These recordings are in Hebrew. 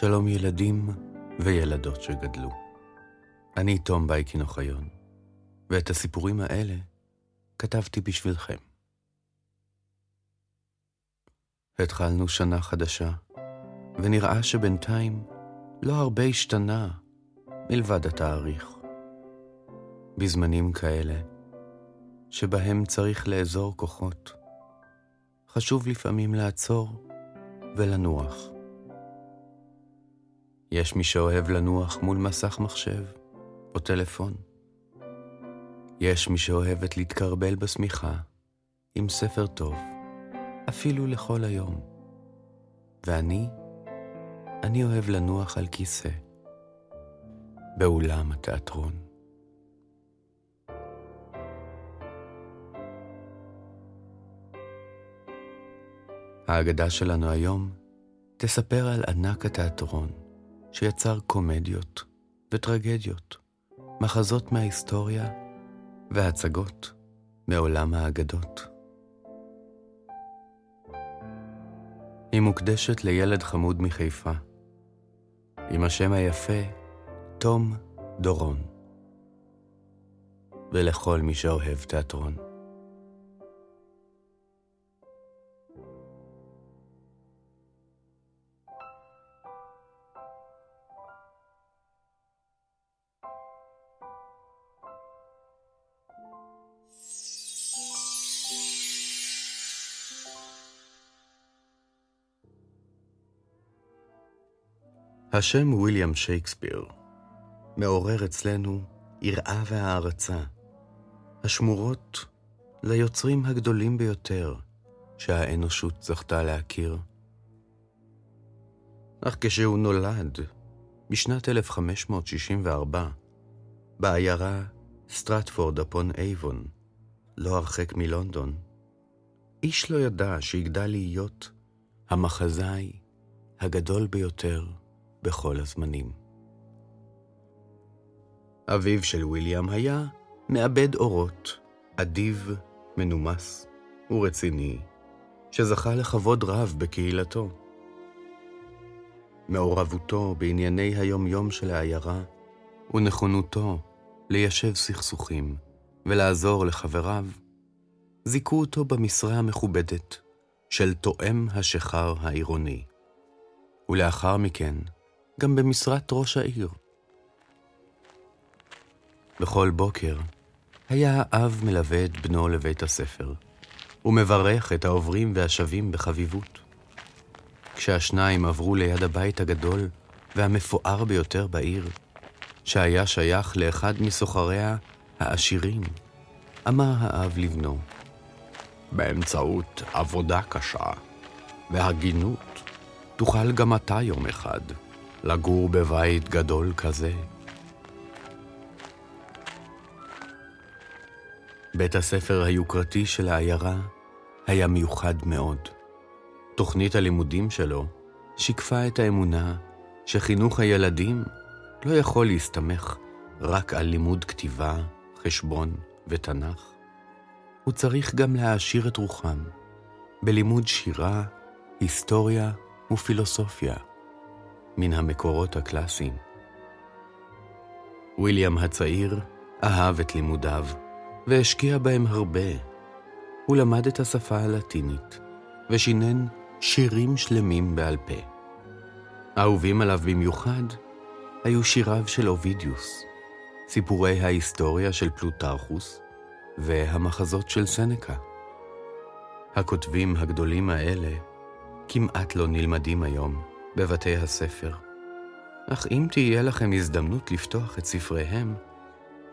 שלום ילדים וילדות שגדלו. אני תום בייקין אוחיון, ואת הסיפורים האלה כתבתי בשבילכם. התחלנו שנה חדשה, ונראה שבינתיים לא הרבה השתנה מלבד התאריך. בזמנים כאלה, שבהם צריך לאזור כוחות, חשוב לפעמים לעצור ולנוח. יש מי שאוהב לנוח מול מסך מחשב או טלפון. יש מי שאוהבת להתקרבל בשמיכה עם ספר טוב, אפילו לכל היום. ואני, אני אוהב לנוח על כיסא, באולם התיאטרון. האגדה שלנו היום תספר על ענק התיאטרון, שיצר קומדיות וטרגדיות, מחזות מההיסטוריה והצגות מעולם האגדות. היא מוקדשת לילד חמוד מחיפה, עם השם היפה תום דורון, ולכל מי שאוהב תיאטרון. השם ויליאם שייקספיר מעורר אצלנו יראה והערצה, השמורות ליוצרים הגדולים ביותר שהאנושות זכתה להכיר. אך כשהוא נולד, בשנת 1564, בעיירה סטרטפורד אפון אייבון, לא הרחק מלונדון, איש לא ידע שיגדל להיות המחזאי הגדול ביותר בכל הזמנים. אביו של ויליאם היה מעבד אורות, אדיב, מנומס ורציני, שזכה לכבוד רב בקהילתו. מעורבותו בענייני היום-יום של העיירה ונכונותו ליישב סכסוכים ולעזור לחבריו, זיכו אותו במשרה המכובדת של תואם השחר העירוני, ולאחר מכן גם במשרת ראש העיר. בכל בוקר היה האב מלווה את בנו לבית הספר, ומברך את העוברים והשבים בחביבות. כשהשניים עברו ליד הבית הגדול והמפואר ביותר בעיר, שהיה שייך לאחד מסוחריה העשירים, אמר האב לבנו, באמצעות עבודה קשה והגינות, תוכל גם אתה יום אחד לגור בבית גדול כזה. בית הספר היוקרתי של העיירה היה מיוחד מאוד. תוכנית הלימודים שלו שיקפה את האמונה שחינוך הילדים לא יכול להסתמך רק על לימוד כתיבה, חשבון ותנ"ך. הוא צריך גם להעשיר את רוחם בלימוד שירה, היסטוריה ופילוסופיה. מן המקורות הקלאסיים. ויליאם הצעיר אהב את לימודיו, והשקיע בהם הרבה. הוא למד את השפה הלטינית, ושינן שירים שלמים בעל פה. אהובים עליו במיוחד היו שיריו של אובידיוס, סיפורי ההיסטוריה של פלוטרכוס והמחזות של סנקה. הכותבים הגדולים האלה כמעט לא נלמדים היום, בבתי הספר. אך אם תהיה לכם הזדמנות לפתוח את ספריהם,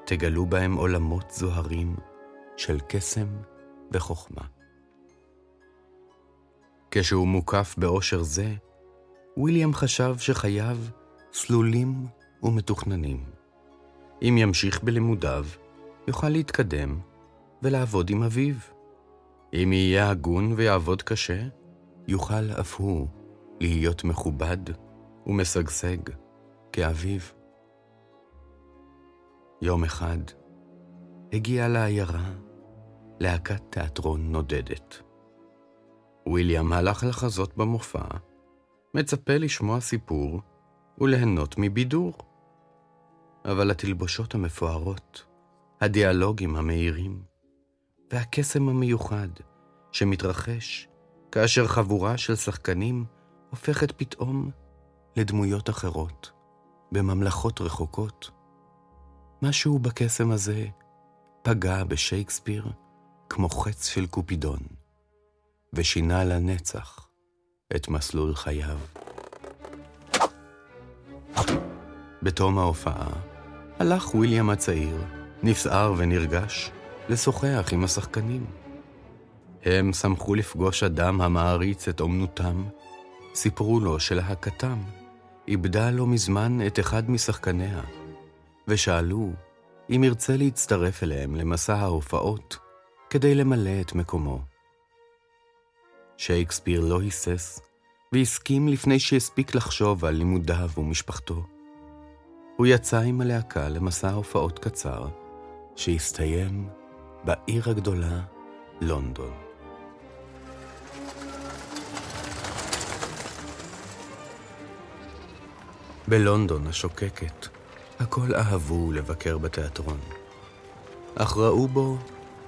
תגלו בהם עולמות זוהרים של קסם וחוכמה. כשהוא מוקף באושר זה, ויליאם חשב שחייו סלולים ומתוכננים. אם ימשיך בלימודיו, יוכל להתקדם ולעבוד עם אביו. אם יהיה הגון ויעבוד קשה, יוכל אף הוא להיות מכובד ומשגשג כאביו. יום אחד הגיעה לעיירה להקת תיאטרון נודדת. וויליאם הלך לחזות במופע, מצפה לשמוע סיפור וליהנות מבידור. אבל התלבושות המפוארות, הדיאלוגים המהירים, והקסם המיוחד שמתרחש כאשר חבורה של שחקנים הופכת פתאום לדמויות אחרות, בממלכות רחוקות. משהו בקסם הזה פגע בשייקספיר כמו חץ של קופידון, ושינה לנצח את מסלול חייו. בתום ההופעה, הלך ויליאם הצעיר, נסער ונרגש, לשוחח עם השחקנים. הם שמחו לפגוש אדם המעריץ את אומנותם, סיפרו לו שלהקתם איבדה לא מזמן את אחד משחקניה, ושאלו אם ירצה להצטרף אליהם למסע ההופעות כדי למלא את מקומו. שייקספיר לא היסס, והסכים לפני שהספיק לחשוב על לימודיו ומשפחתו. הוא יצא עם הלהקה למסע הופעות קצר, שהסתיים בעיר הגדולה, לונדון. בלונדון השוקקת, הכל אהבו לבקר בתיאטרון, אך ראו בו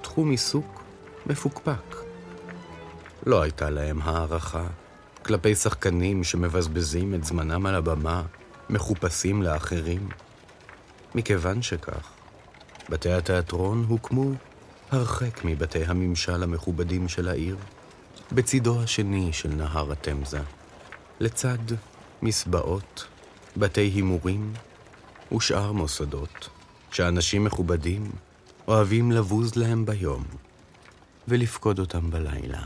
תחום עיסוק מפוקפק. לא הייתה להם הערכה כלפי שחקנים שמבזבזים את זמנם על הבמה, מחופשים לאחרים. מכיוון שכך, בתי התיאטרון הוקמו הרחק מבתי הממשל המכובדים של העיר, בצידו השני של נהר התמזה, לצד מסבעות, בתי הימורים ושאר מוסדות שאנשים מכובדים אוהבים לבוז להם ביום ולפקוד אותם בלילה.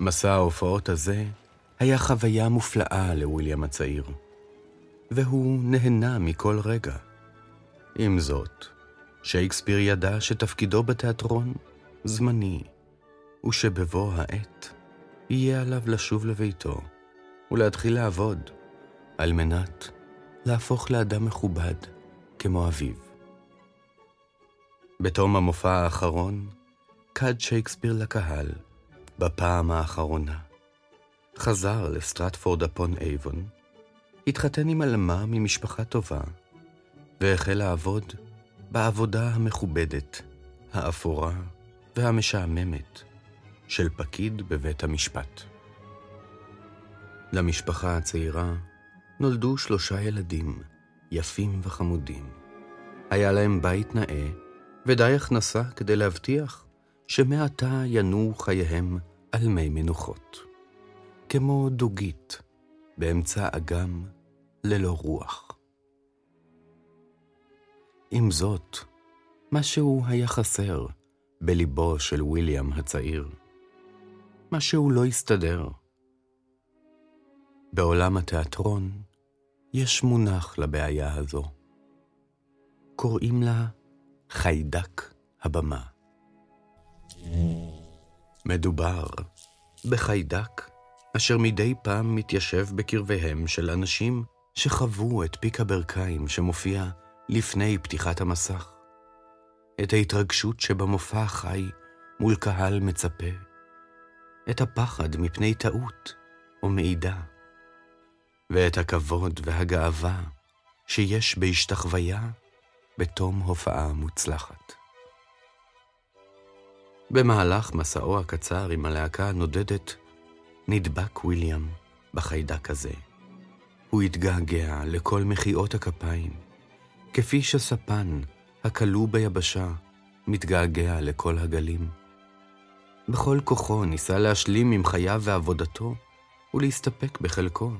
מסע ההופעות הזה היה חוויה מופלאה לוויליאם הצעיר, והוא נהנה מכל רגע. עם זאת, שייקספיר ידע שתפקידו בתיאטרון זמני, ושבבוא העת יהיה עליו לשוב לביתו ולהתחיל לעבוד, על מנת להפוך לאדם מכובד כמו אביו. בתום המופע האחרון, קד שייקספיר לקהל, בפעם האחרונה. חזר לסטרטפורד אפון אייבון, התחתן עם עלמה ממשפחה טובה, והחל לעבוד בעבודה המכובדת, האפורה והמשעממת של פקיד בבית המשפט. למשפחה הצעירה נולדו שלושה ילדים, יפים וחמודים. היה להם בית נאה ודי הכנסה כדי להבטיח שמעתה ינועו חייהם על מי מנוחות. כמו דוגית באמצע אגם ללא רוח. עם זאת, משהו היה חסר בליבו של ויליאם הצעיר. משהו לא הסתדר. בעולם התיאטרון יש מונח לבעיה הזו. קוראים לה חיידק הבמה. מדובר בחיידק אשר מדי פעם מתיישב בקרביהם של אנשים שחוו את פיק הברכיים שמופיע לפני פתיחת המסך. את ההתרגשות שבמופע החי מול קהל מצפה. את הפחד מפני טעות או מעידה. ואת הכבוד והגאווה שיש בהשתחוויה בתום הופעה מוצלחת. במהלך מסעו הקצר עם הלהקה הנודדת, נדבק ויליאם בחיידק הזה. הוא התגעגע לכל מחיאות הכפיים, כפי שספן, הכלוא ביבשה, מתגעגע לכל הגלים. בכל כוחו ניסה להשלים עם חייו ועבודתו ולהסתפק בחלקו.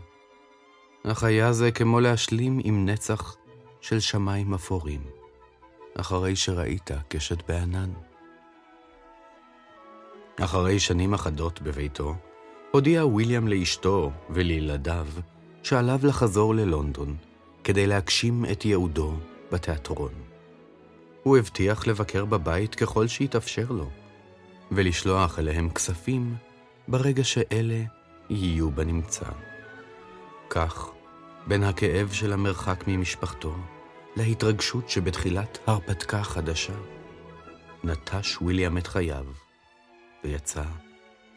אך היה זה כמו להשלים עם נצח של שמיים אפורים, אחרי שראית קשת בענן. אחרי שנים אחדות בביתו, הודיע ויליאם לאשתו ולילדיו שעליו לחזור ללונדון כדי להגשים את ייעודו בתיאטרון. הוא הבטיח לבקר בבית ככל שיתאפשר לו, ולשלוח אליהם כספים ברגע שאלה יהיו בנמצא. כך, בין הכאב של המרחק ממשפחתו להתרגשות שבתחילת הרפתקה חדשה, נטש ויליאם את חייו ויצא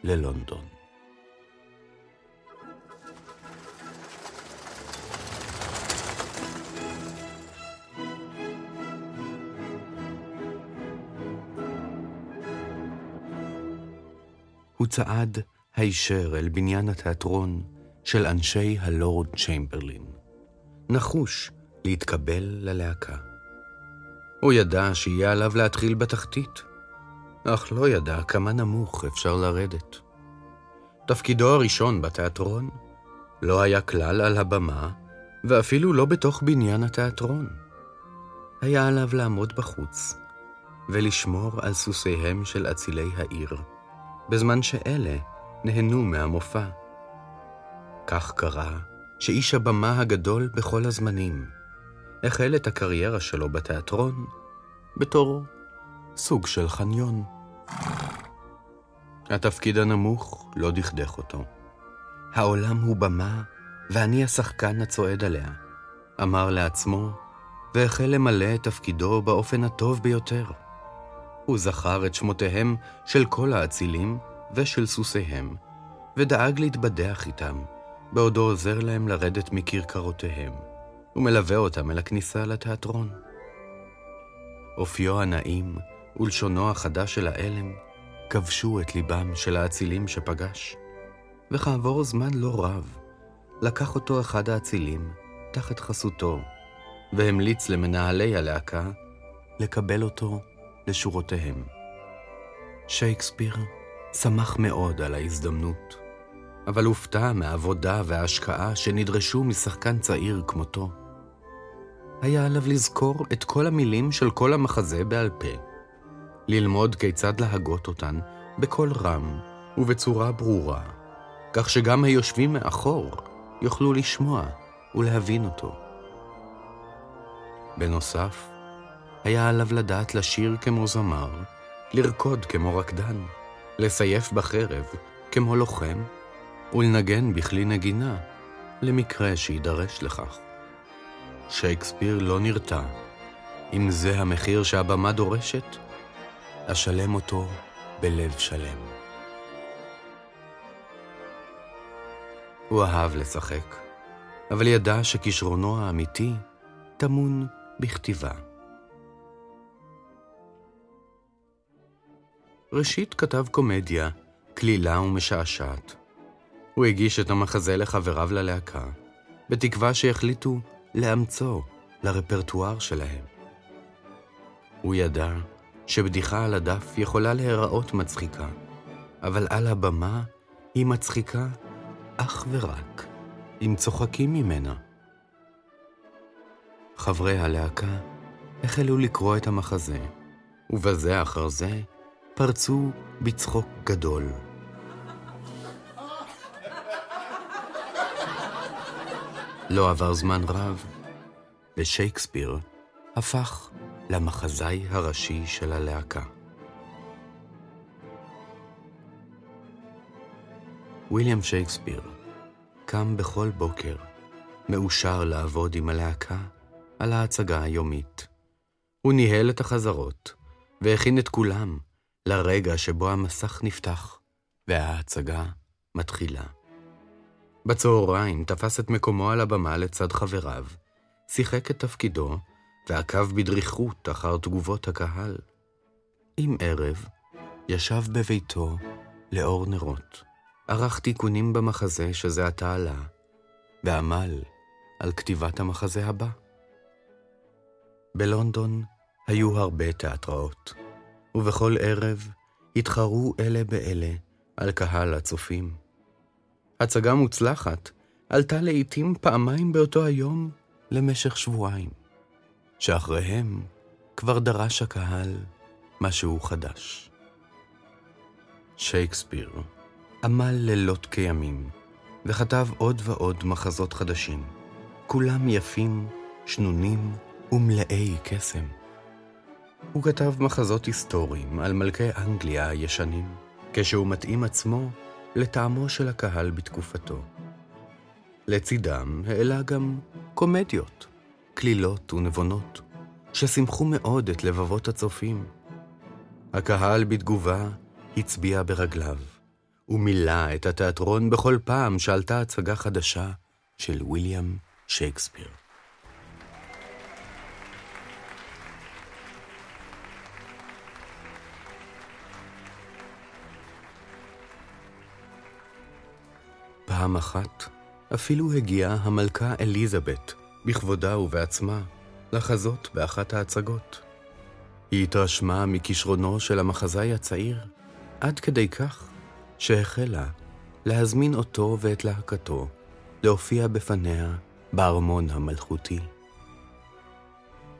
ללונדון. צעד הישר אל בניין התיאטרון של אנשי הלורד צ'יימברלין, נחוש להתקבל ללהקה. הוא ידע שיהיה עליו להתחיל בתחתית, אך לא ידע כמה נמוך אפשר לרדת. תפקידו הראשון בתיאטרון לא היה כלל על הבמה, ואפילו לא בתוך בניין התיאטרון. היה עליו לעמוד בחוץ ולשמור על סוסיהם של אצילי העיר, בזמן שאלה נהנו מהמופע. כך קרה שאיש הבמה הגדול בכל הזמנים החל את הקריירה שלו בתיאטרון בתור סוג של חניון. התפקיד הנמוך לא דכדך אותו. העולם הוא במה, ואני השחקן הצועד עליה, אמר לעצמו, והחל למלא את תפקידו באופן הטוב ביותר. הוא זכר את שמותיהם של כל האצילים ושל סוסיהם, ודאג להתבדח איתם, בעודו עוזר להם לרדת מכרכרותיהם, ומלווה אותם אל הכניסה לתיאטרון. אופיו הנעים ולשונו החדש של האלם כבשו את ליבם של האצילים שפגש, וכעבור זמן לא רב, לקח אותו אחד האצילים תחת חסותו, והמליץ למנהלי הלהקה לקבל אותו לשורותיהם. שייקספיר שמח מאוד על ההזדמנות, אבל הופתע מהעבודה וההשקעה שנדרשו משחקן צעיר כמותו. היה עליו לזכור את כל המילים של כל המחזה בעל פה, ללמוד כיצד להגות אותן בקול רם ובצורה ברורה, כך שגם היושבים מאחור יוכלו לשמוע ולהבין אותו. בנוסף, היה עליו לדעת לשיר כמו זמר, לרקוד כמו רקדן, לסייף בחרב כמו לוחם, ולנגן בכלי נגינה, למקרה שיידרש לכך. שייקספיר לא נרתע. אם זה המחיר שהבמה דורשת, אשלם אותו בלב שלם. הוא אהב לשחק, אבל ידע שכישרונו האמיתי טמון בכתיבה. ראשית כתב קומדיה, קלילה ומשעשעת. הוא הגיש את המחזה לחבריו ללהקה, בתקווה שיחליטו לאמצו לרפרטואר שלהם. הוא ידע שבדיחה על הדף יכולה להיראות מצחיקה, אבל על הבמה היא מצחיקה אך ורק אם צוחקים ממנה. חברי הלהקה החלו לקרוא את המחזה, ובזה אחר זה פרצו בצחוק גדול. לא עבר זמן רב, ושייקספיר הפך למחזאי הראשי של הלהקה. ויליאם שייקספיר קם בכל בוקר, מאושר לעבוד עם הלהקה על ההצגה היומית. הוא ניהל את החזרות, והכין את כולם לרגע שבו המסך נפתח וההצגה מתחילה. בצהריים תפס את מקומו על הבמה לצד חבריו, שיחק את תפקידו ועקב בדריכות אחר תגובות הקהל. עם ערב, ישב בביתו לאור נרות, ערך תיקונים במחזה שזה עתה עלה, ועמל על כתיבת המחזה הבא. בלונדון היו הרבה תיאטראות, ובכל ערב התחרו אלה באלה על קהל הצופים. הצגה מוצלחת עלתה לעתים פעמיים באותו היום למשך שבועיים. שאחריהם כבר דרש הקהל משהו חדש. שייקספיר עמל לילות כימים, וכתב עוד ועוד מחזות חדשים, כולם יפים, שנונים ומלאי קסם. הוא כתב מחזות היסטוריים על מלכי אנגליה הישנים, כשהוא מתאים עצמו לטעמו של הקהל בתקופתו. לצידם העלה גם קומדיות, קלילות ונבונות, ששימחו מאוד את לבבות הצופים. הקהל בתגובה הצביע ברגליו, ומילא את התיאטרון בכל פעם שעלתה הצגה חדשה של ויליאם שייקספיר. פעם אחת אפילו הגיעה המלכה אליזבת, בכבודה ובעצמה, לחזות באחת ההצגות. היא התרשמה מכישרונו של המחזאי הצעיר, עד כדי כך שהחלה להזמין אותו ואת להקתו להופיע בפניה בארמון המלכותי.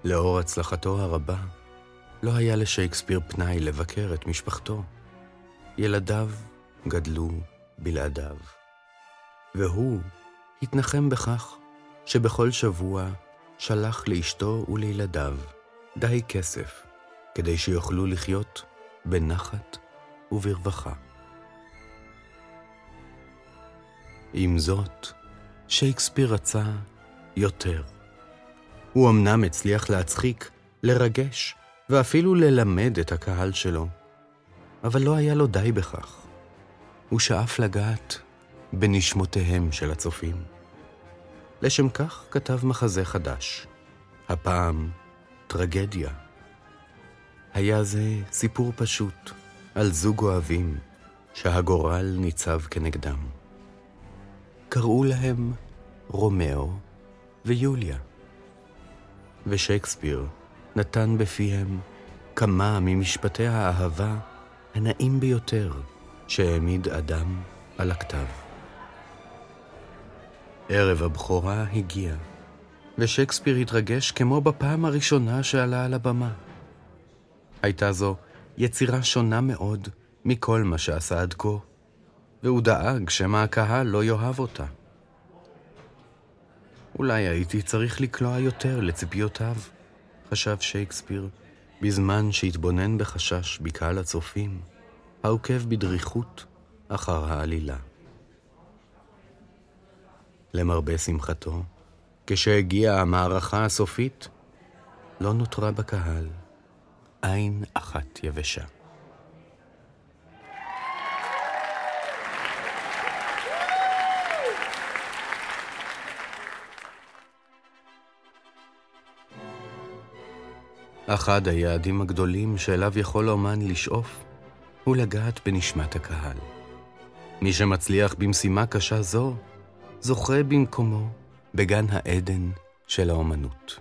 לאור הצלחתו הרבה, לא היה לשייקספיר פנאי לבקר את משפחתו. ילדיו גדלו בלעדיו. והוא התנחם בכך שבכל שבוע שלח לאשתו ולילדיו די כסף כדי שיוכלו לחיות בנחת וברווחה. עם זאת, שייקספיר רצה יותר. הוא אמנם הצליח להצחיק, לרגש ואפילו ללמד את הקהל שלו, אבל לא היה לו די בכך. הוא שאף לגעת בנשמותיהם של הצופים. לשם כך כתב מחזה חדש, הפעם טרגדיה. היה זה סיפור פשוט על זוג אוהבים שהגורל ניצב כנגדם. קראו להם רומאו ויוליה. ושייקספיר נתן בפיהם כמה ממשפטי האהבה הנאים ביותר שהעמיד אדם על הכתב. ערב הבכורה הגיע, ושייקספיר התרגש כמו בפעם הראשונה שעלה על הבמה. הייתה זו יצירה שונה מאוד מכל מה שעשה עד כה, והוא דאג שמא הקהל לא יאהב אותה. אולי הייתי צריך לקלוע יותר לציפיותיו, חשב שייקספיר, בזמן שהתבונן בחשש בקהל הצופים, העוקב בדריכות אחר העלילה. למרבה שמחתו, כשהגיעה המערכה הסופית, לא נותרה בקהל עין אחת יבשה. אחד היעדים הגדולים שאליו יכול אומן לשאוף הוא לגעת בנשמת הקהל. מי שמצליח במשימה קשה זו, זוכה במקומו בגן העדן של האומנות.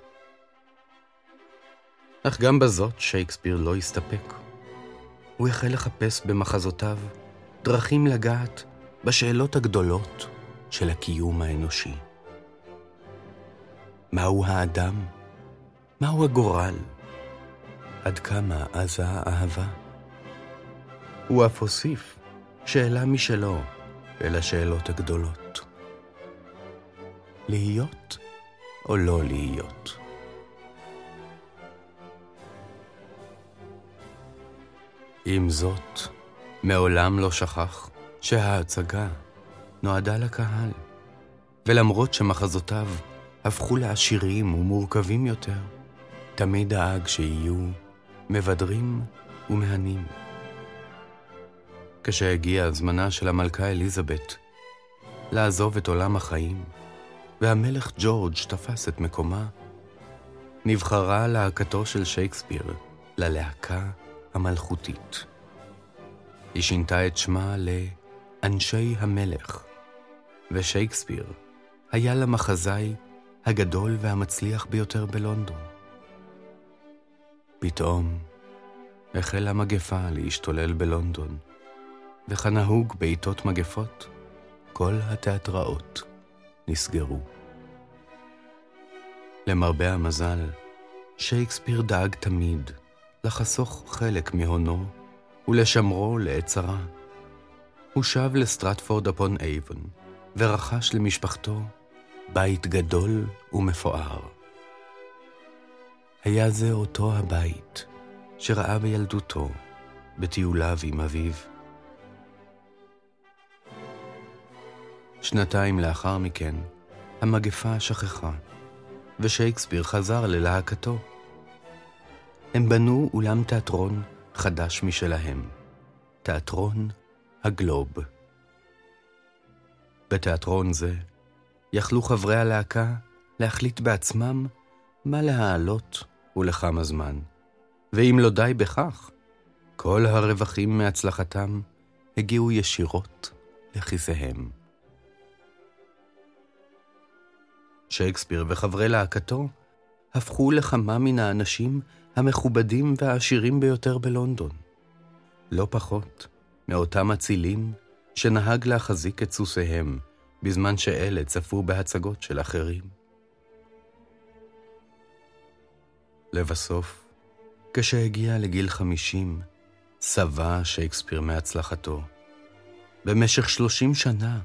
אך גם בזאת שייקספיר לא הסתפק. הוא החל לחפש במחזותיו דרכים לגעת בשאלות הגדולות של הקיום האנושי. מהו האדם? מהו הגורל? עד כמה עזה האהבה? הוא אף הוסיף שאלה משלו אל השאלות הגדולות. להיות או לא להיות? עם זאת, מעולם לא שכח שההצגה נועדה לקהל, ולמרות שמחזותיו הפכו לעשירים ומורכבים יותר, תמיד דאג שיהיו מבדרים ומהנים. כשהגיע זמנה של המלכה אליזבת לעזוב את עולם החיים, והמלך ג'ורג' תפס את מקומה, נבחרה להקתו של שייקספיר ללהקה המלכותית. היא שינתה את שמה ל"אנשי המלך", ושייקספיר היה למחזאי הגדול והמצליח ביותר בלונדון. פתאום החלה מגפה להשתולל בלונדון, וכנהוג בעיתות מגפות, כל התיאטראות נסגרו. למרבה המזל, שייקספיר דאג תמיד לחסוך חלק מהונו ולשמרו לעת צרה. הוא שב לסטרטפורד אפון אייבון, ורכש למשפחתו בית גדול ומפואר. היה זה אותו הבית שראה בילדותו בטיוליו עם אביו. שנתיים לאחר מכן, המגפה שכחה, ושייקספיר חזר ללהקתו. הם בנו אולם תיאטרון חדש משלהם, תיאטרון הגלוב. בתיאטרון זה יכלו חברי הלהקה להחליט בעצמם מה להעלות ולכמה זמן. ואם לא די בכך, כל הרווחים מהצלחתם הגיעו ישירות לכיסיהם. שייקספיר וחברי להקתו הפכו לכמה מן האנשים המכובדים והעשירים ביותר בלונדון. לא פחות מאותם אצילים שנהג להחזיק את סוסיהם בזמן שאלה צפו בהצגות של אחרים. לבסוף, כשהגיע לגיל חמישים, שבע שייקספיר מהצלחתו. במשך שלושים שנה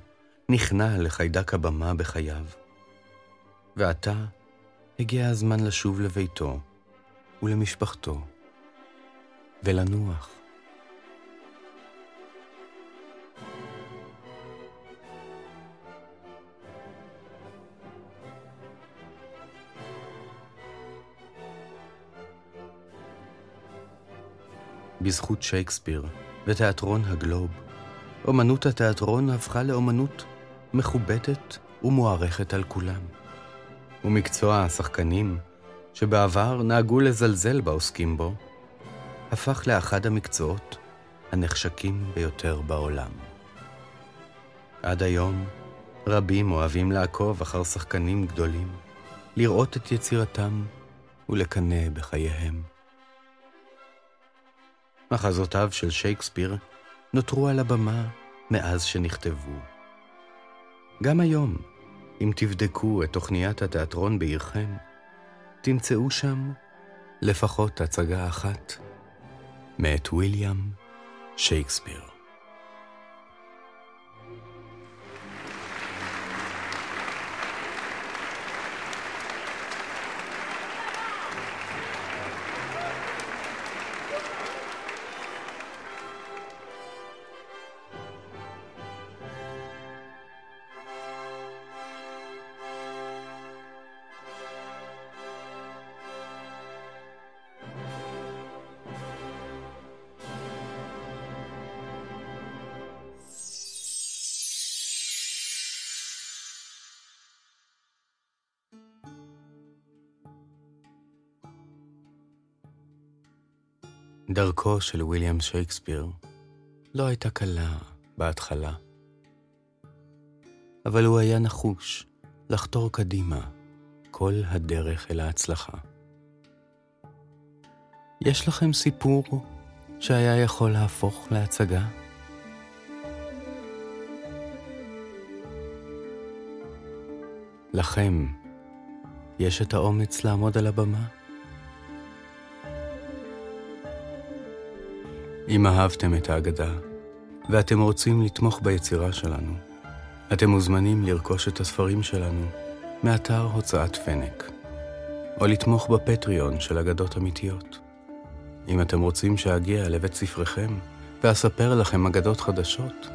נכנע לחיידק הבמה בחייו. ועתה הגיע הזמן לשוב לביתו ולמשפחתו, ולנוח. בזכות שייקספיר ותיאטרון הגלוב, אומנות התיאטרון הפכה לאומנות מכובדת ומוערכת על כולם. ומקצוע השחקנים, שבעבר נהגו לזלזל בעוסקים בו, הפך לאחד המקצועות הנחשקים ביותר בעולם. עד היום, רבים אוהבים לעקוב אחר שחקנים גדולים, לראות את יצירתם ולקנא בחייהם. מחזותיו של שייקספיר נותרו על הבמה מאז שנכתבו. גם היום, אם תבדקו את תוכניית התיאטרון בעירכם, תמצאו שם לפחות הצגה אחת מאת ויליאם שייקספיר. דרכו של ויליאם שייקספיר לא הייתה קלה בהתחלה, אבל הוא היה נחוש לחתור קדימה כל הדרך אל ההצלחה. יש לכם סיפור שהיה יכול להפוך להצגה? לכם יש את האומץ לעמוד על הבמה? אם אהבתם את האגדה, ואתם רוצים לתמוך ביצירה שלנו, אתם מוזמנים לרכוש את הספרים שלנו מאתר הוצאת פנק, או לתמוך בפטריון של אגדות אמיתיות. אם אתם רוצים שאגיע לבית ספריכם ואספר לכם אגדות חדשות,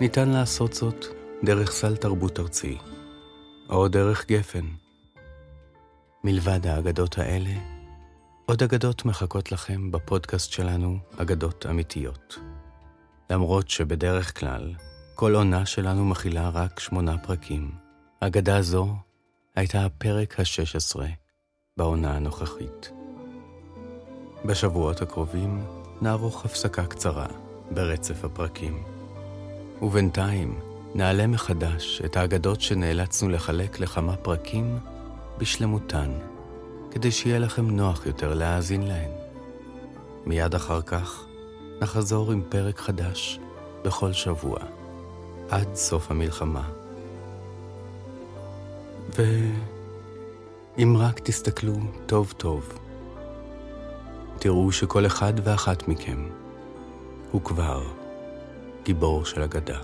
ניתן לעשות זאת דרך סל תרבות ארצי, או דרך גפן. מלבד האגדות האלה, עוד אגדות מחכות לכם בפודקאסט שלנו, אגדות אמיתיות. למרות שבדרך כלל, כל עונה שלנו מכילה רק שמונה פרקים, אגדה זו הייתה הפרק ה-16 בעונה הנוכחית. בשבועות הקרובים נערוך הפסקה קצרה ברצף הפרקים. ובינתיים נעלה מחדש את האגדות שנאלצנו לחלק לכמה פרקים בשלמותן. כדי שיהיה לכם נוח יותר להאזין להן. מיד אחר כך נחזור עם פרק חדש בכל שבוע, עד סוף המלחמה. ואם רק תסתכלו טוב טוב, תראו שכל אחד ואחת מכם הוא כבר גיבור של אגדה.